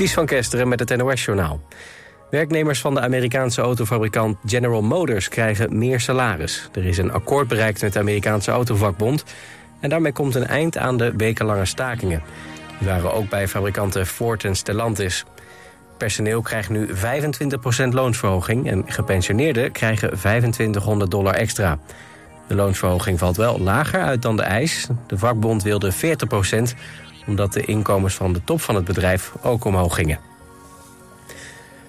Ties van Kesteren met het NOS-journaal. Werknemers van de Amerikaanse autofabrikant General Motors krijgen meer salaris. Er is een akkoord bereikt met de Amerikaanse autovakbond... en daarmee komt een eind aan de wekenlange stakingen. Die waren ook bij fabrikanten Ford en Stellantis. Personeel krijgt nu 25% loonsverhoging... en gepensioneerden krijgen 2500 dollar extra. De loonsverhoging valt wel lager uit dan de eis. De vakbond wilde 40 omdat de inkomens van de top van het bedrijf ook omhoog gingen.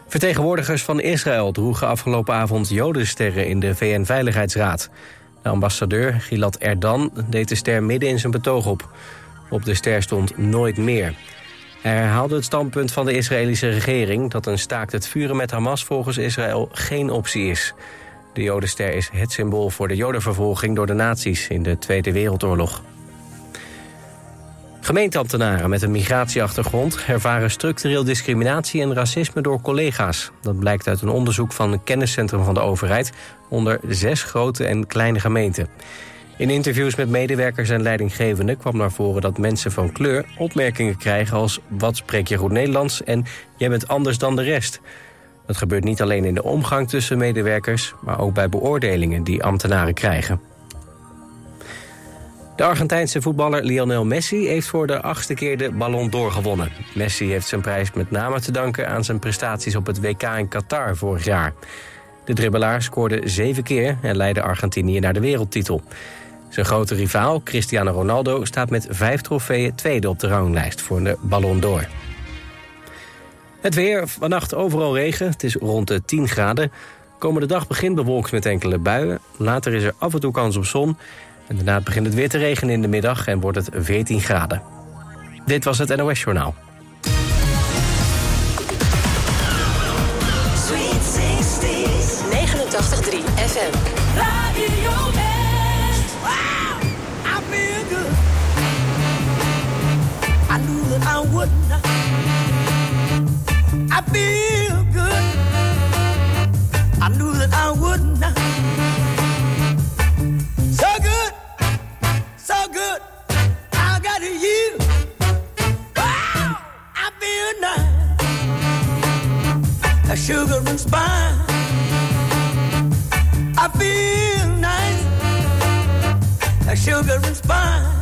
Vertegenwoordigers van Israël droegen afgelopen avond jodensterren in de VN-veiligheidsraad. De ambassadeur Gilad Erdan deed de ster midden in zijn betoog op. Op de ster stond nooit meer. Hij herhaalde het standpunt van de Israëlische regering... dat een staakt het vuren met Hamas volgens Israël geen optie is. De jodenster is het symbool voor de jodenvervolging door de nazi's in de Tweede Wereldoorlog. Gemeenteambtenaren met een migratieachtergrond ervaren structureel discriminatie en racisme door collega's. Dat blijkt uit een onderzoek van een kenniscentrum van de overheid onder zes grote en kleine gemeenten. In interviews met medewerkers en leidinggevenden kwam naar voren dat mensen van kleur opmerkingen krijgen als wat spreek je goed Nederlands en jij bent anders dan de rest. Dat gebeurt niet alleen in de omgang tussen medewerkers, maar ook bij beoordelingen die ambtenaren krijgen. De Argentijnse voetballer Lionel Messi heeft voor de achtste keer de Ballon d'Or gewonnen. Messi heeft zijn prijs met name te danken aan zijn prestaties op het WK in Qatar vorig jaar. De dribbelaar scoorde zeven keer en leidde Argentinië naar de wereldtitel. Zijn grote rivaal, Cristiano Ronaldo, staat met vijf trofeeën tweede op de ranglijst voor de Ballon d'Or. Het weer, vannacht overal regen, het is rond de 10 graden. Komende dag begint bewolkt met enkele buien. Later is er af en toe kans op zon. En daarna begint het weer te regenen in de middag en wordt het 14 graden. Dit was het NOS Journaal. Sweet 60s, 89.3 FM. Radio West. Wow, I feel sugar and spice. I feel nice, like sugar and spice.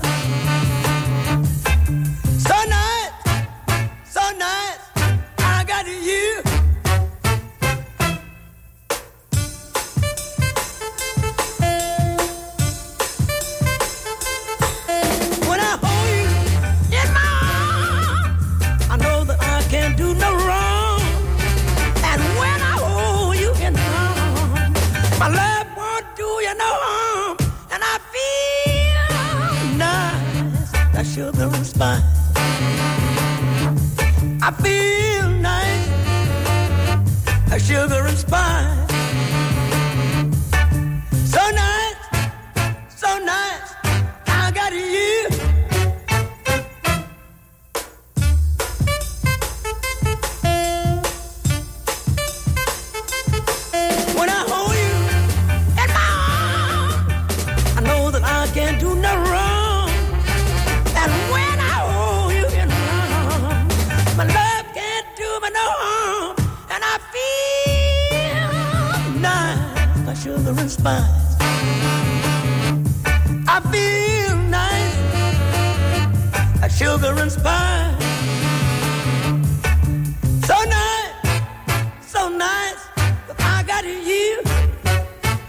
Sugar and spice. I feel sugar and spice. I feel nice, like sugar and spice. So nice, so nice, that I got you.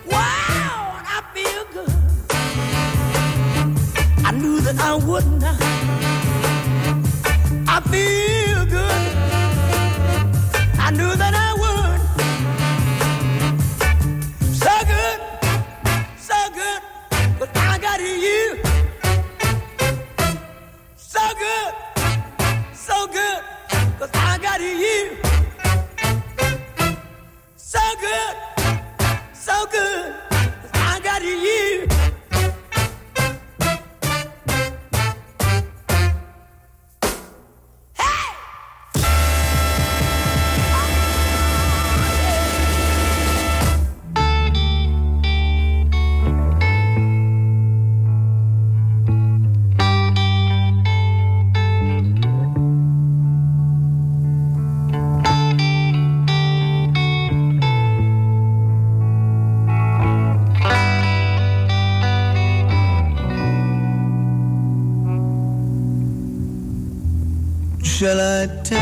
Wow, I feel good. I knew that I would not. I feel I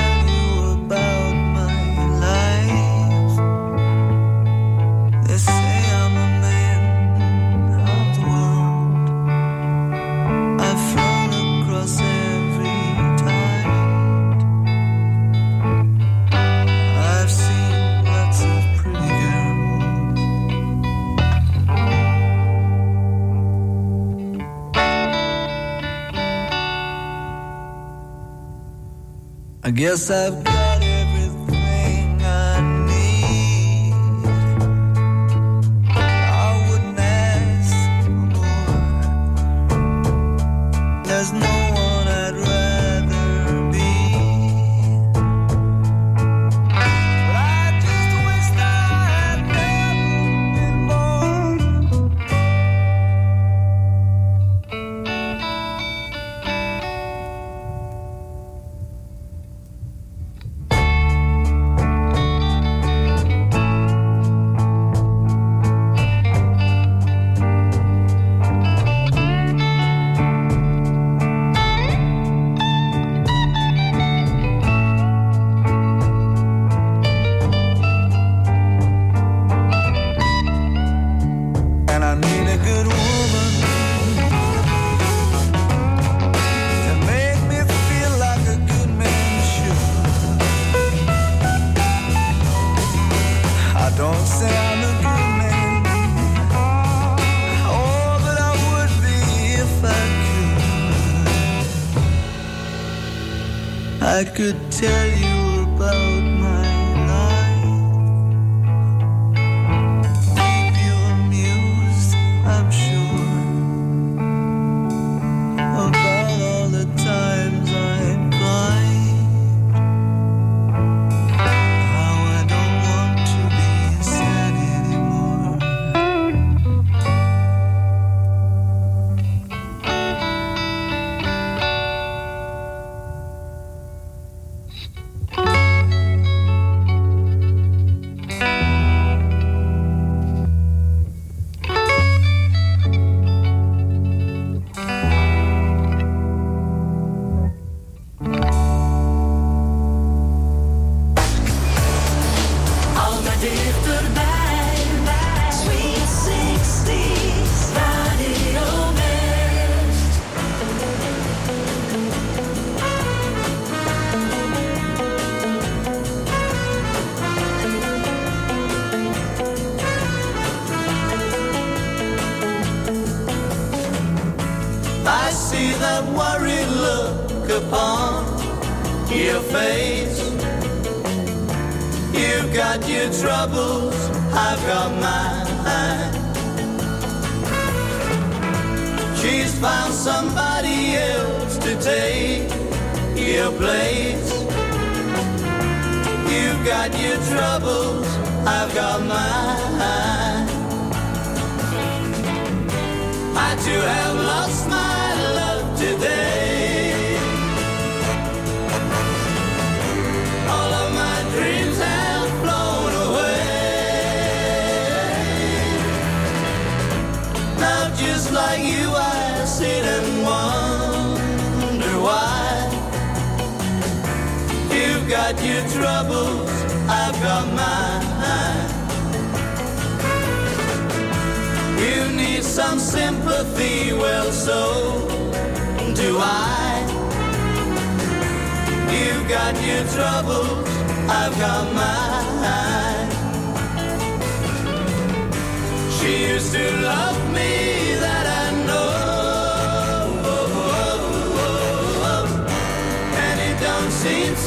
I guess I've got could. Tell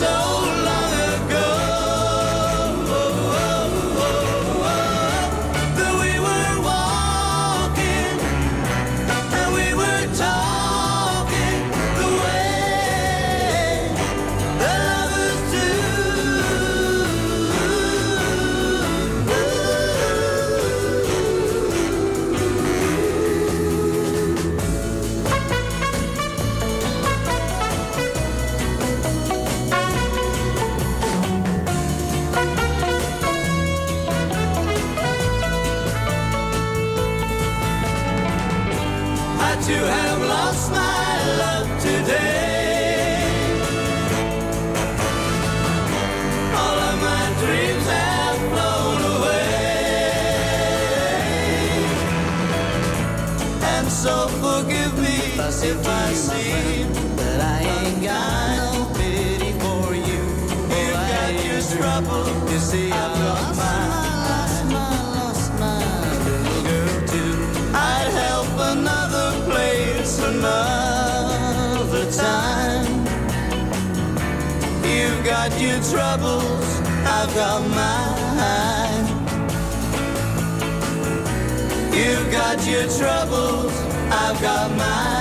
so got your troubles, I've got mine. You've got your troubles, I've got mine.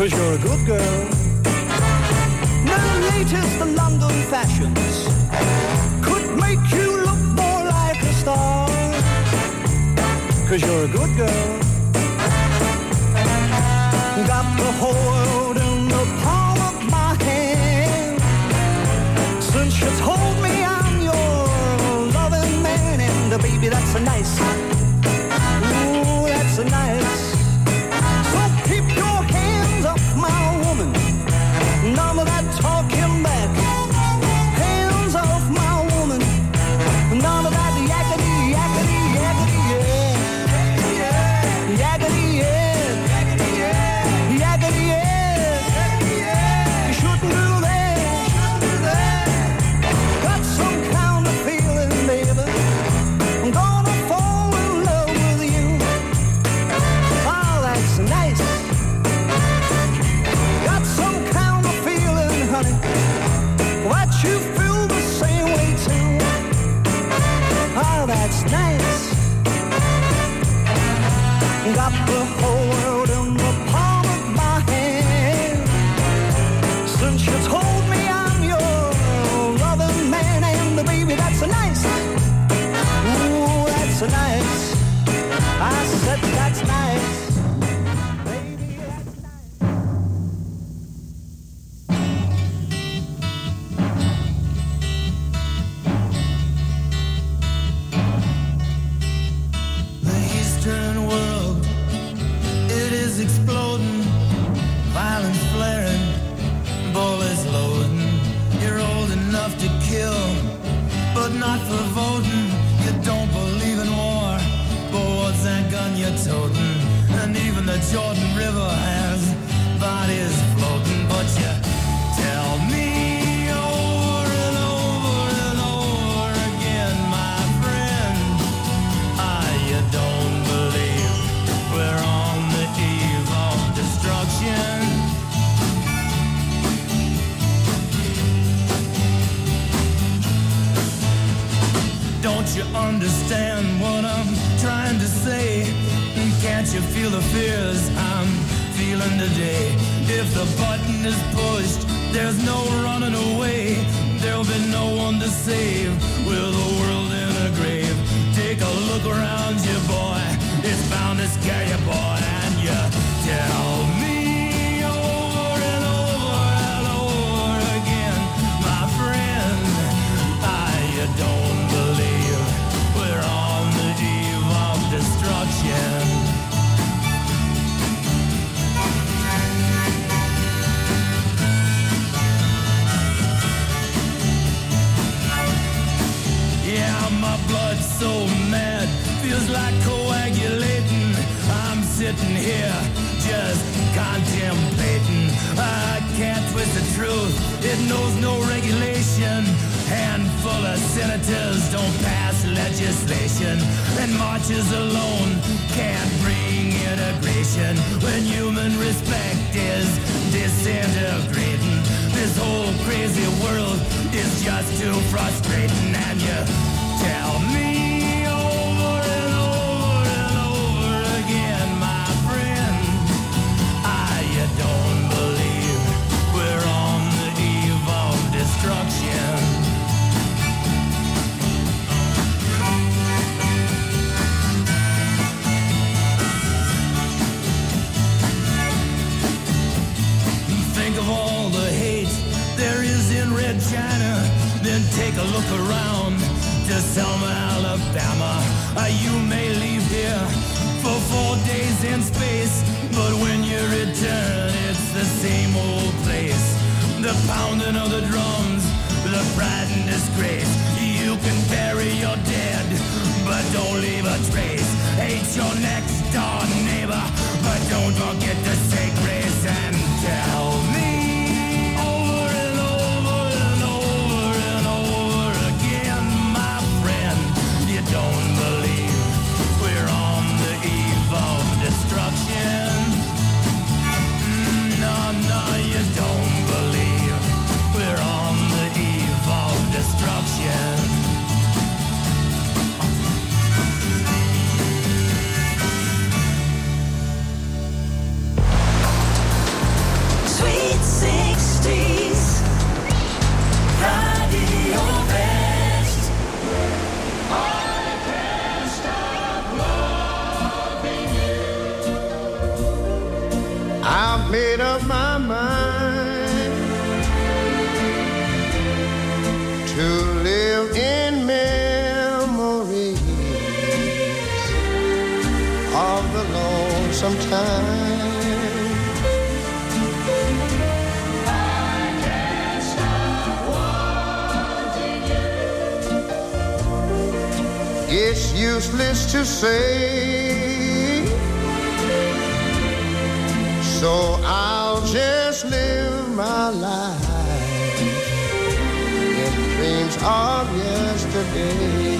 cause you're a good girl. Know the latest London fashions could make you look more like a star. Cause you're a good girl. Got the whole world in the palm of my hand. Since you told me I'm your loving man, and uh, baby, that's a nice Jordan River has bodies floating, but you tell me over and over and over again, my friend, I you don't believe we're on the eve of destruction. Don't you understand? you feel the fears I'm feeling today. If the button is pushed, there's no running away. There'll be no one to save with the world in a grave. Take a look around you, boy. It's bound to scare you, boy. And you tell me. Over and over again, my friend, I don't so mad, feels like coagulating. I'm sitting here just contemplating. I can't twist the truth, it knows no regulation. Handful of senators don't pass legislation, and marches alone can't bring integration when human respect is disintegrating. This whole crazy world is just too frustrating, and you tell me. it's useless to say. So I'll just live my life in dreams of yesterday.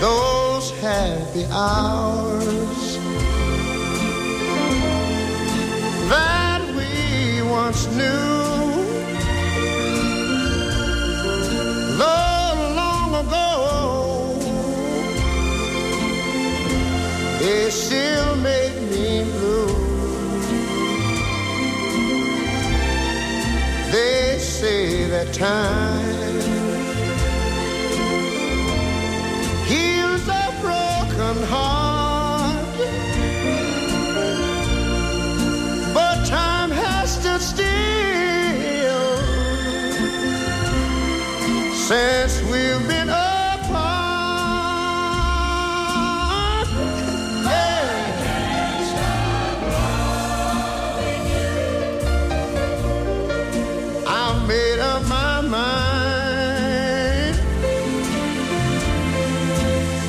Those happy hours that we once knew. long, long ago. They still make me blue. They say that time since we've been apart. Hey. I've made up my mind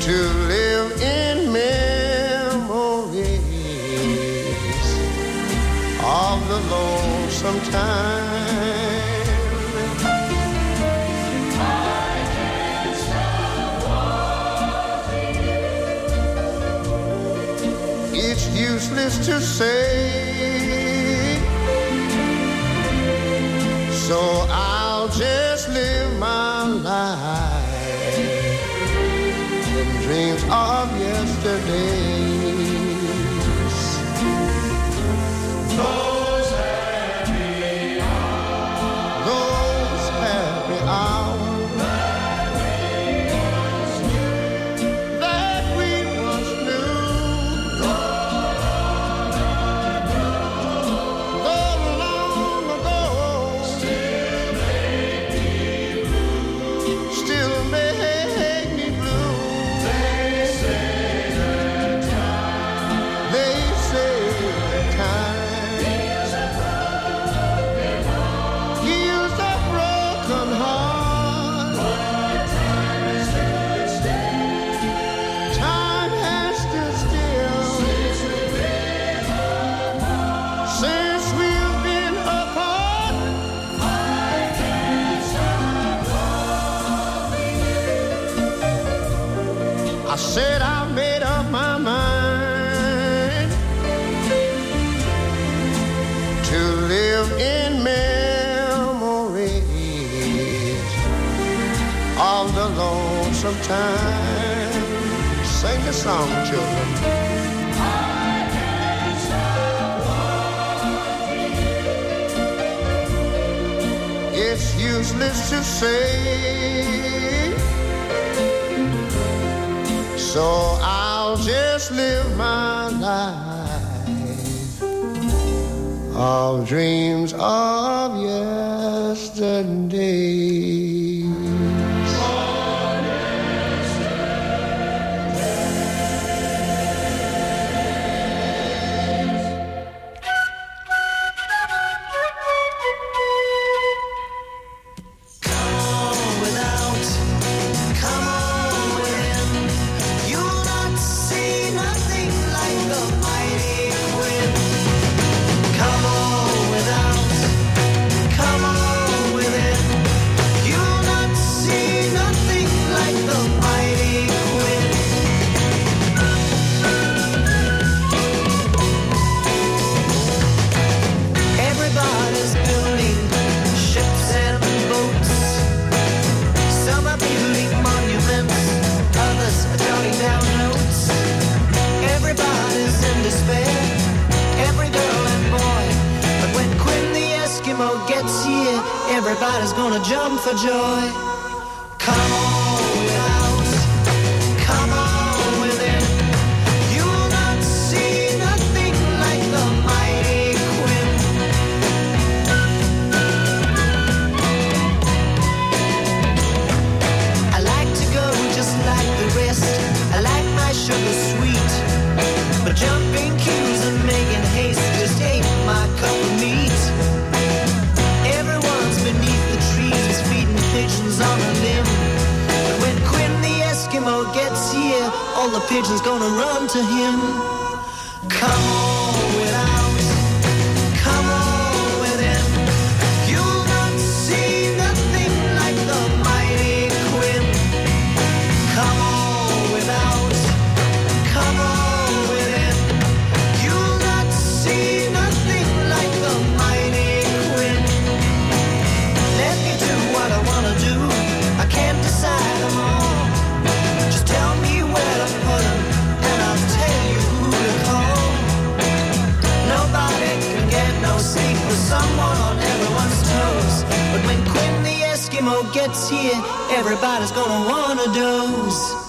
to live in memories of the lonesome time. to say Eskimo gets here, everybody's gonna wanna doze.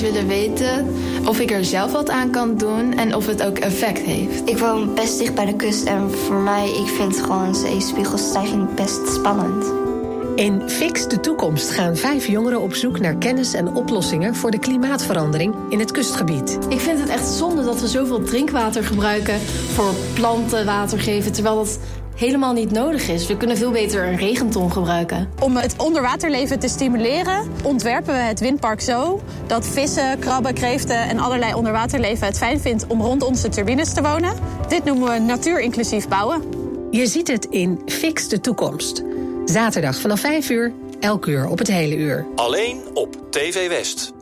Dus willen weten of ik er zelf wat aan kan doen en of het ook effect heeft. Ik woon best dicht bij de kust en voor mij, ik vind gewoon zeespiegelstijging best spannend. In Fix de Toekomst gaan vijf jongeren op zoek naar kennis en oplossingen voor de klimaatverandering in het kustgebied. Ik vind het echt zonde dat we zoveel drinkwater gebruiken voor planten water geven, terwijl dat helemaal niet nodig is. We kunnen veel beter een regenton gebruiken. Om het onderwaterleven te stimuleren, ontwerpen we het windpark zo dat vissen, krabben, kreeften en allerlei onderwaterleven het fijn vindt om rond onze turbines te wonen. Dit noemen we natuurinclusief bouwen. Je ziet het in Fix de Toekomst. Zaterdag vanaf 5 uur, elk uur op het hele uur. Alleen op TV West.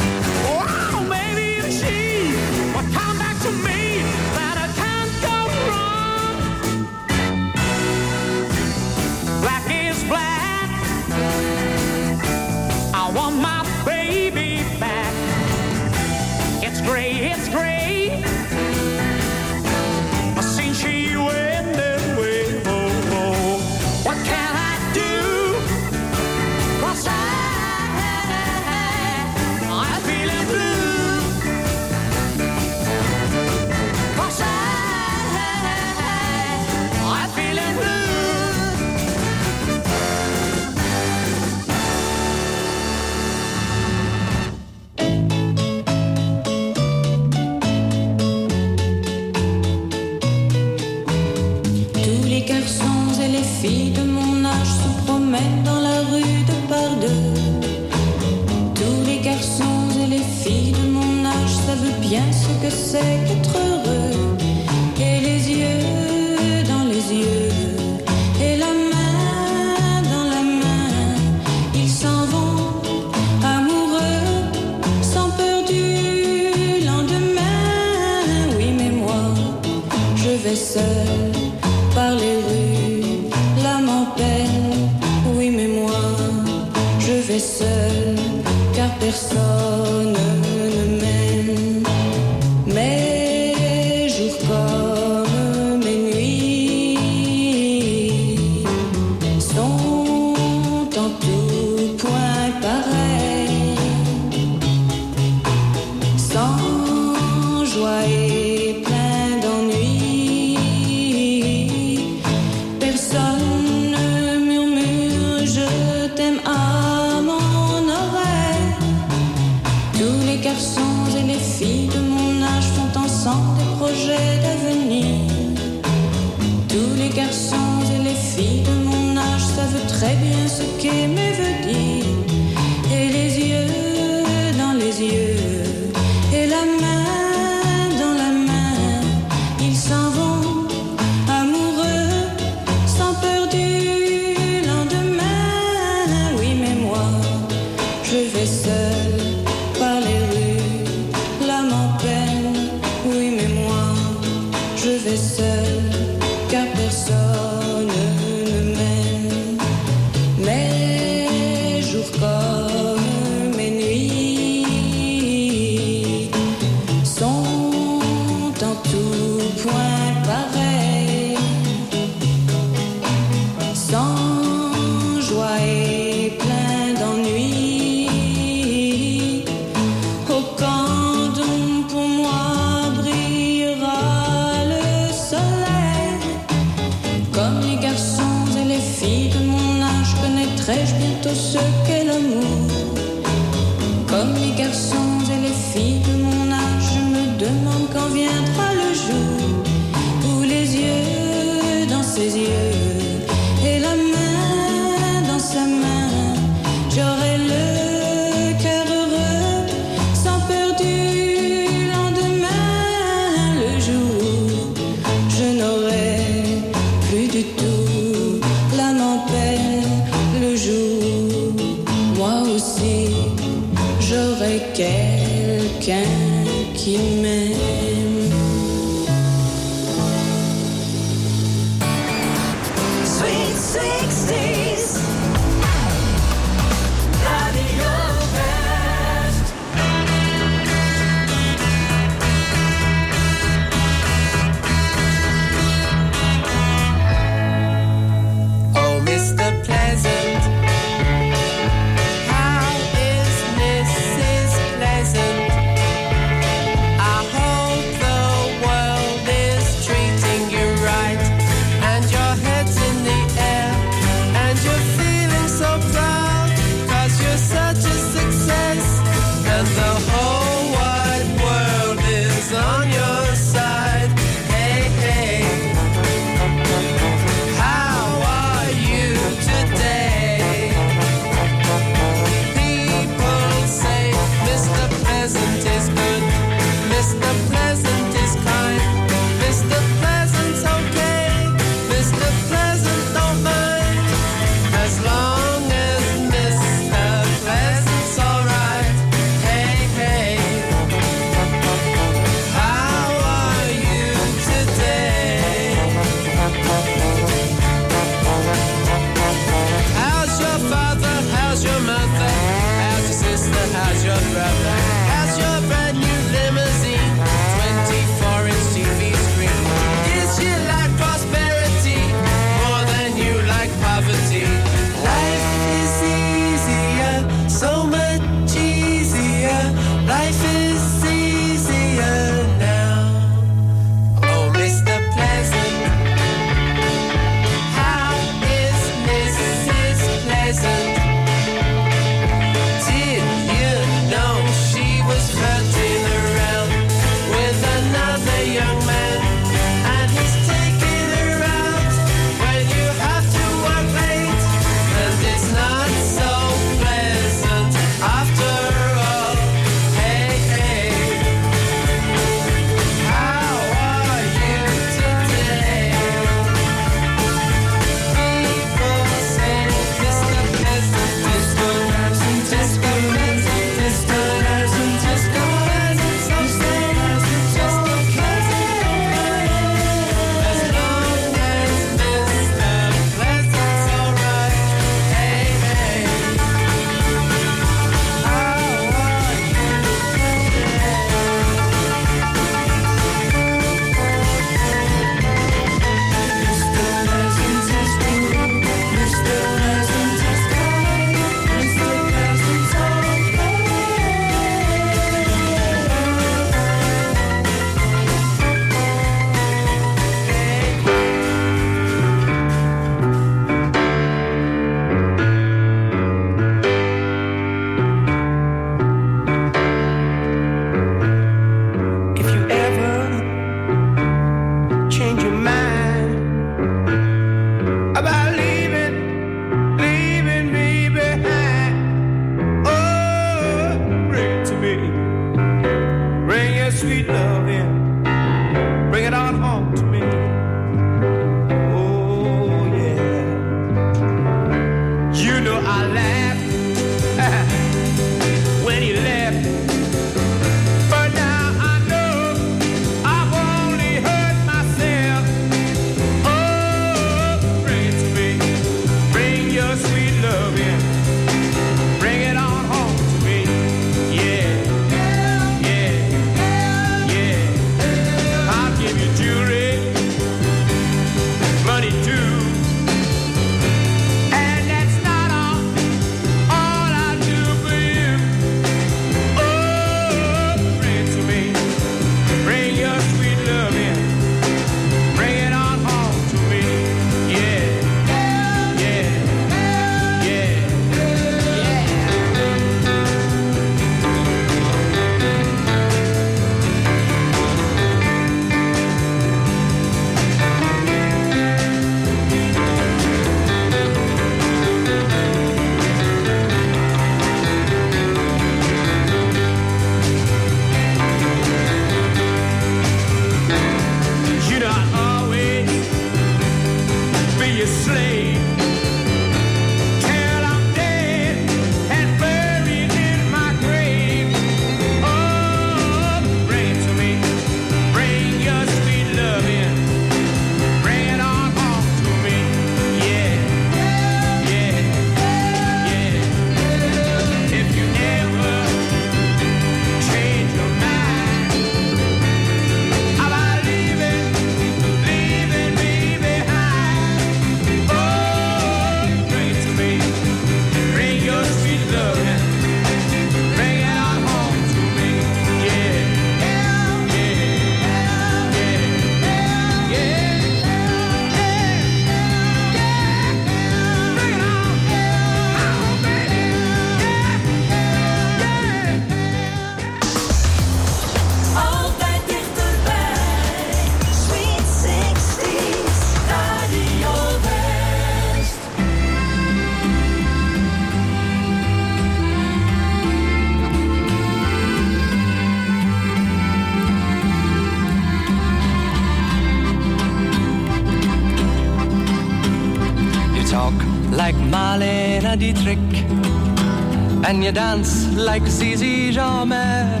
You dance like Zizi Jeanmaire.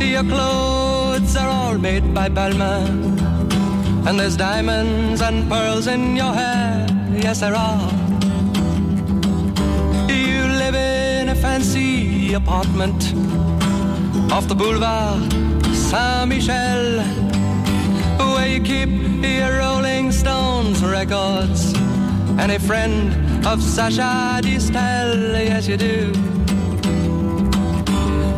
Your clothes are all made by Balmain, and there's diamonds and pearls in your hair. Yes, there are. You live in a fancy apartment off the boulevard Saint Michel, where you keep your Rolling Stones records and a friend of Sacha Distel. Yes, you do.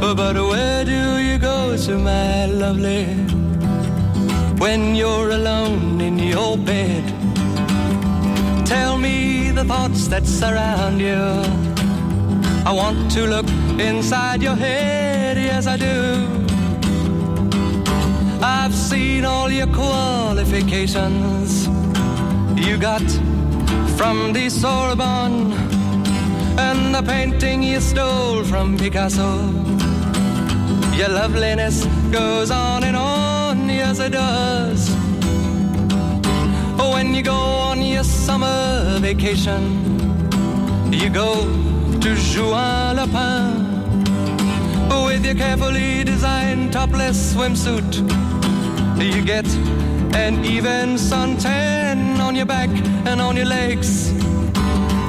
But where do you go to, my lovely, when you're alone in your bed? Tell me the thoughts that surround you. I want to look inside your head, yes, I do. I've seen all your qualifications you got from the Sorbonne and the painting you stole from Picasso. Your loveliness goes on and on, yes, it does. When you go on your summer vacation, you go to Juan-les-Pins with your carefully designed topless swimsuit. You get an even suntan on your back and on your legs.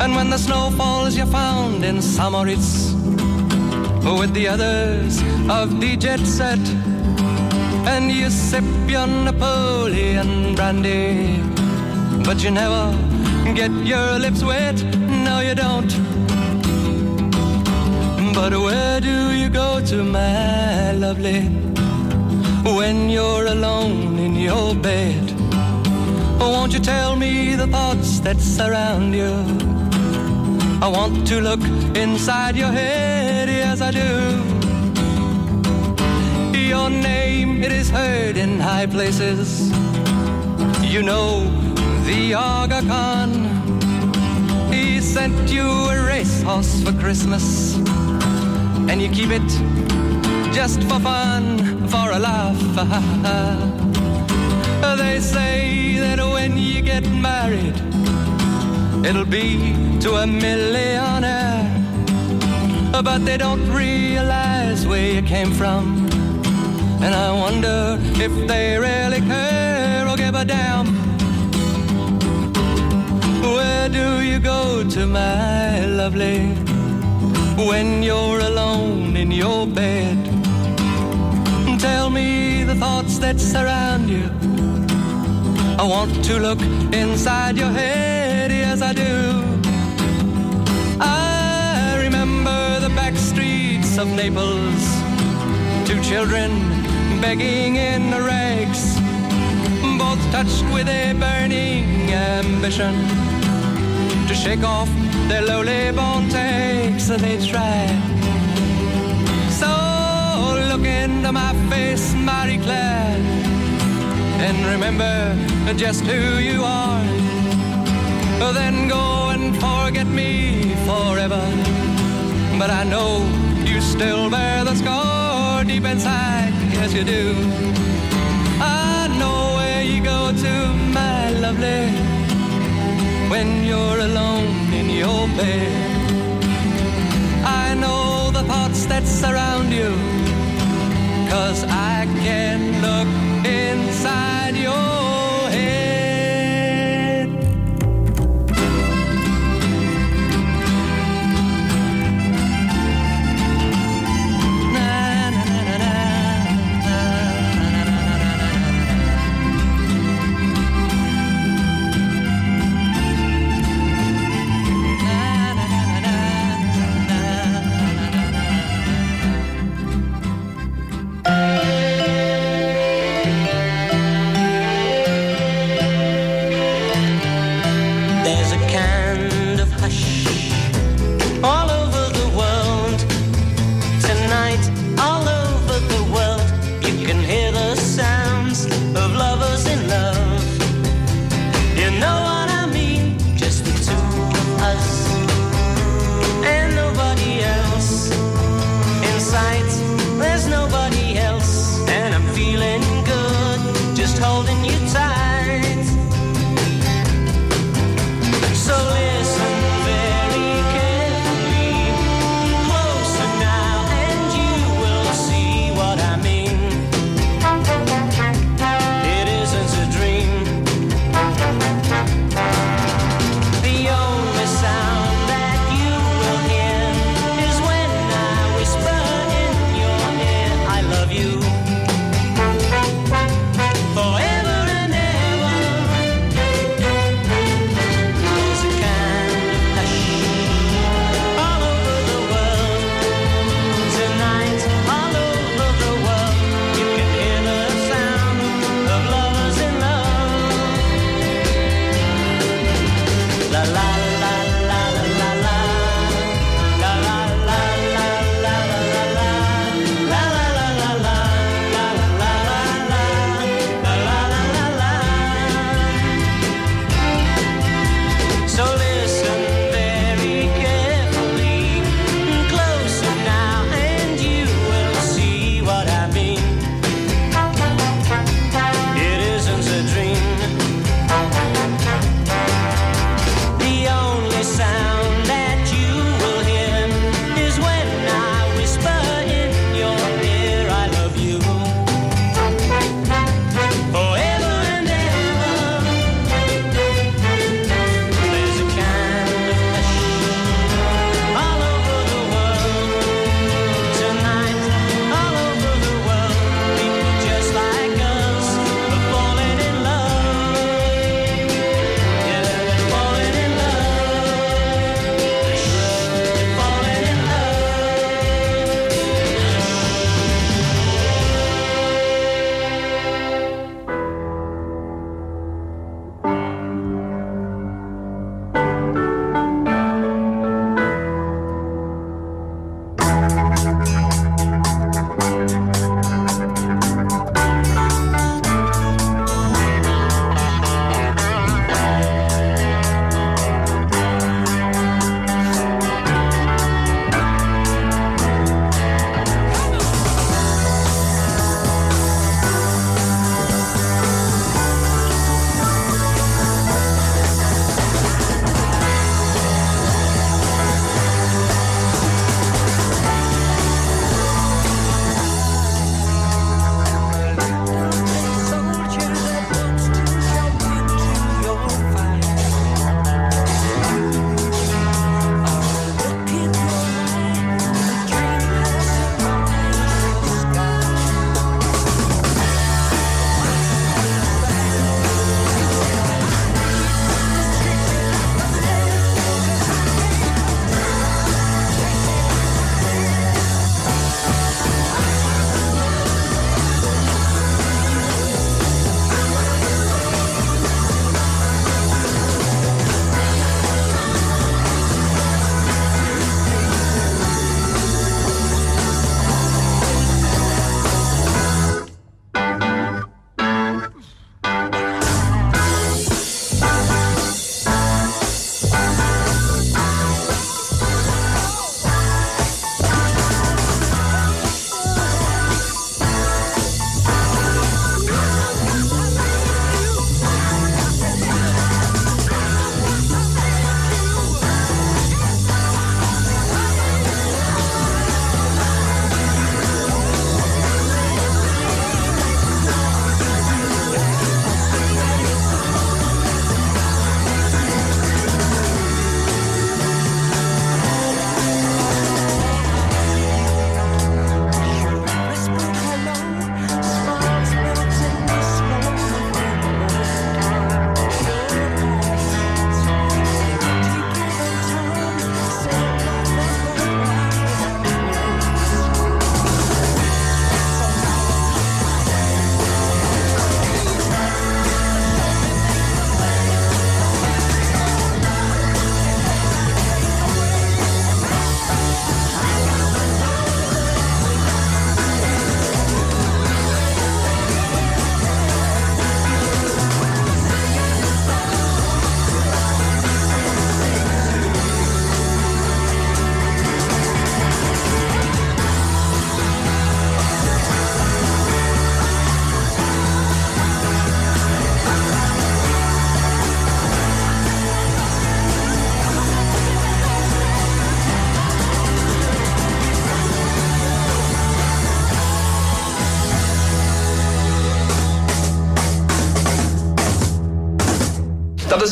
And when the snow falls, you're found in St. Moritz with the others of the jet set. And you sip your Napoleon brandy, but you never get your lips wet. No, you don't. But where do you go to, my lovely, when you're alone in your bed? Won't you tell me the thoughts that surround you? I want to look inside your head, yes, I do. Your name, it is heard in high places. You know the Aga Khan. He sent you a racehorse for Christmas, and you keep it just for fun, for a laugh. They say that when you get married, it'll be to a millionaire. But they don't realize where you came from. And I wonder if they really care or give a damn. Where do you go to, my lovely, when you're alone in your bed? Tell me the thoughts that surround you. I want to look inside your head, yes, I do. I remember the back streets of Naples. Two children begging in the rags, both touched with a burning ambition to shake off their lowly born takes. They tried. So look into my face, Marie Claire, and remember just who you are. Then go and forget me forever. But I know you still bear the scar deep inside. Yes, you do. I know where you go to, my lovely, when you're alone in your bed. I know the thoughts that surround you, cause I can look inside your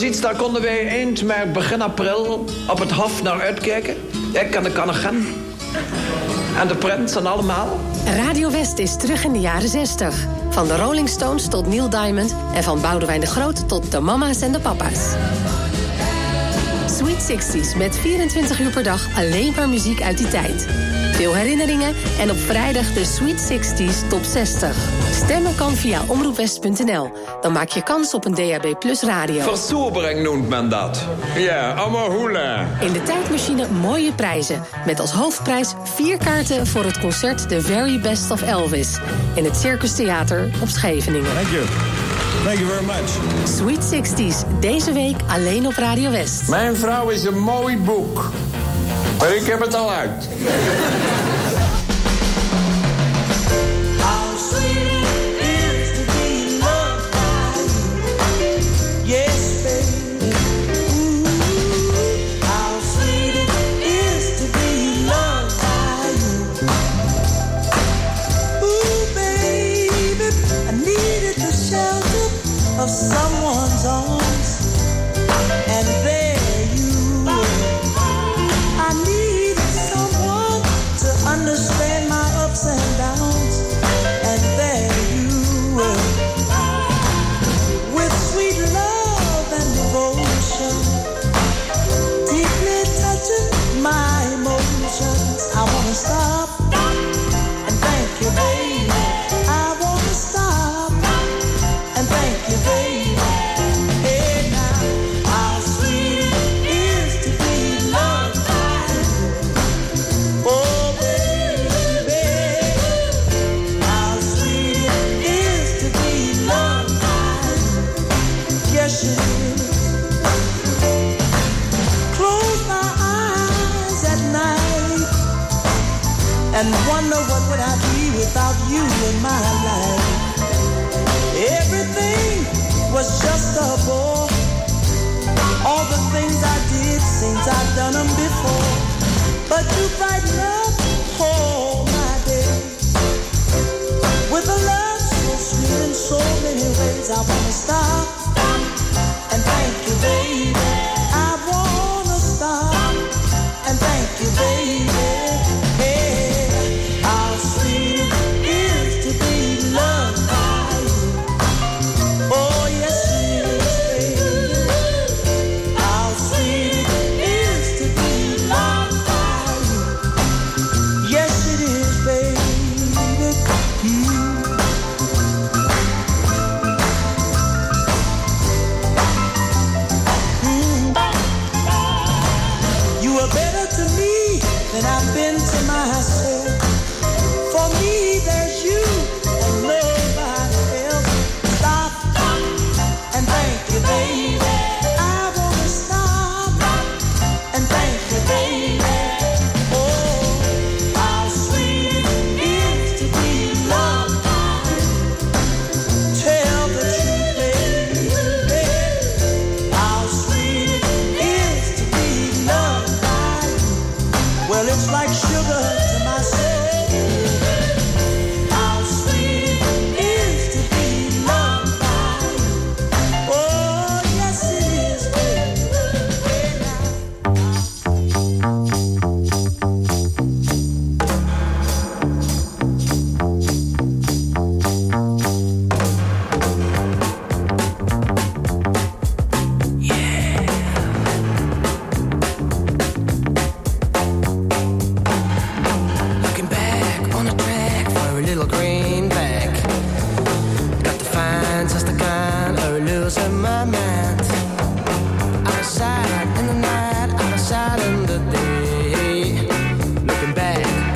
iets, daar konden wij eind maar begin april... op het hof naar uitkijken. Ik en de Kanagen. En de prins en allemaal. Radio West is terug in de jaren 60. Van de Rolling Stones tot Neil Diamond... en van Boudewijn de Groot tot de mama's en de papa's. Sweet 60s met 24 uur per dag alleen maar muziek uit die tijd. Veel herinneringen en op vrijdag de Sweet 60s Top 60. Stemmen kan via omroepwest.nl dan maak je kans op een DAB Plus radio. Versobering noemt men dat. Ja, allemaal hoela. In de tijdmachine mooie prijzen. Met als hoofdprijs vier kaarten voor het concert The Very Best of Elvis. In het Circus Theater op Scheveningen. Thank you. Thank you very much. Sweet 60s, deze week alleen op Radio West. Mijn vrouw is een mooi boek. Maar ik heb het al uit.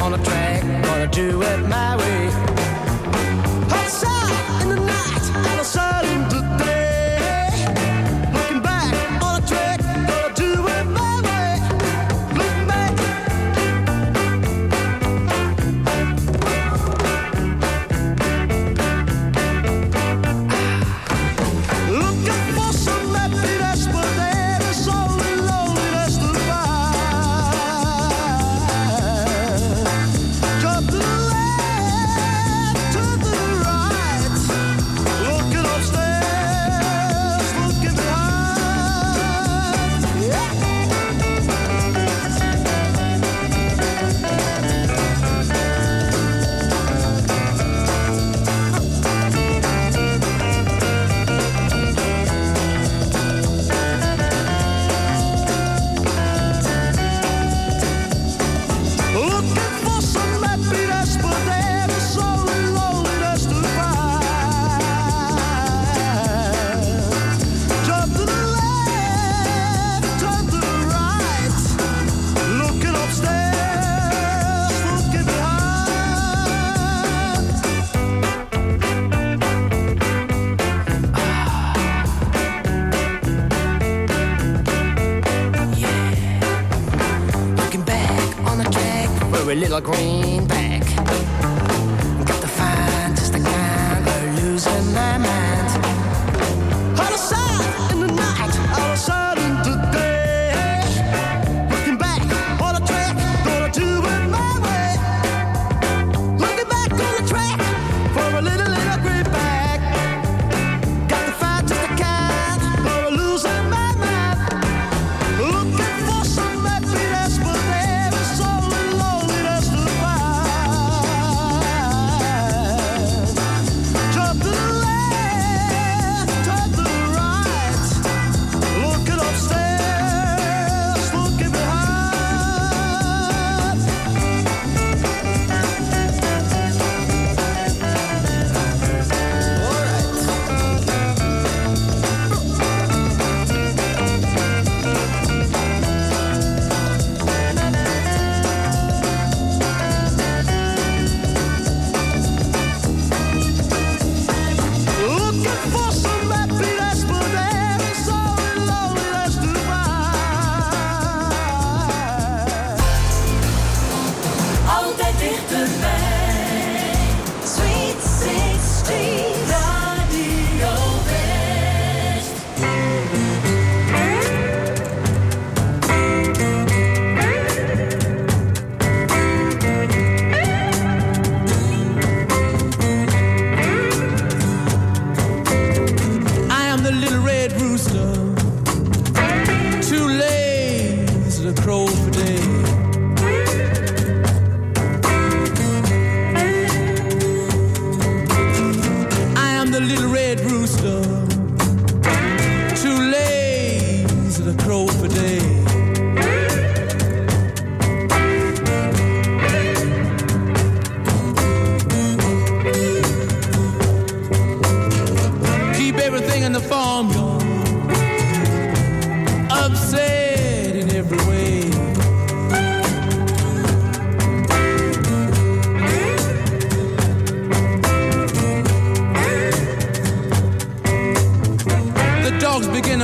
Gonna track, gonna do it my way.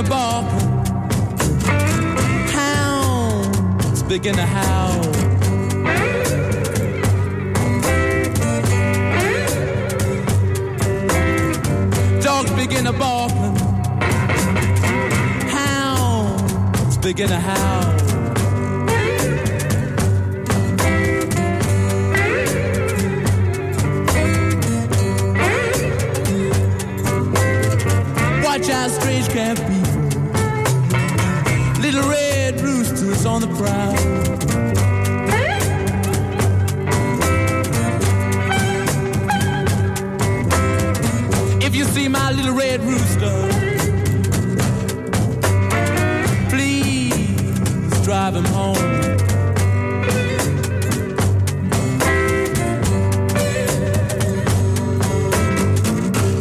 the ballroom. Hounds begin to howl. Dogs begin to bark. Hounds begin to howl. watch how strange can be. on the prowl. If you see my little red rooster, please drive him home.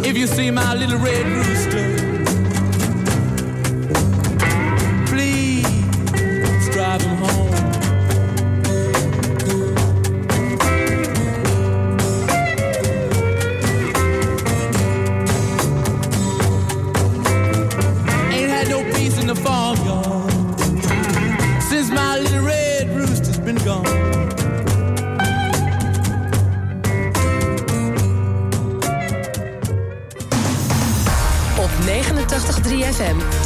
If you see my little red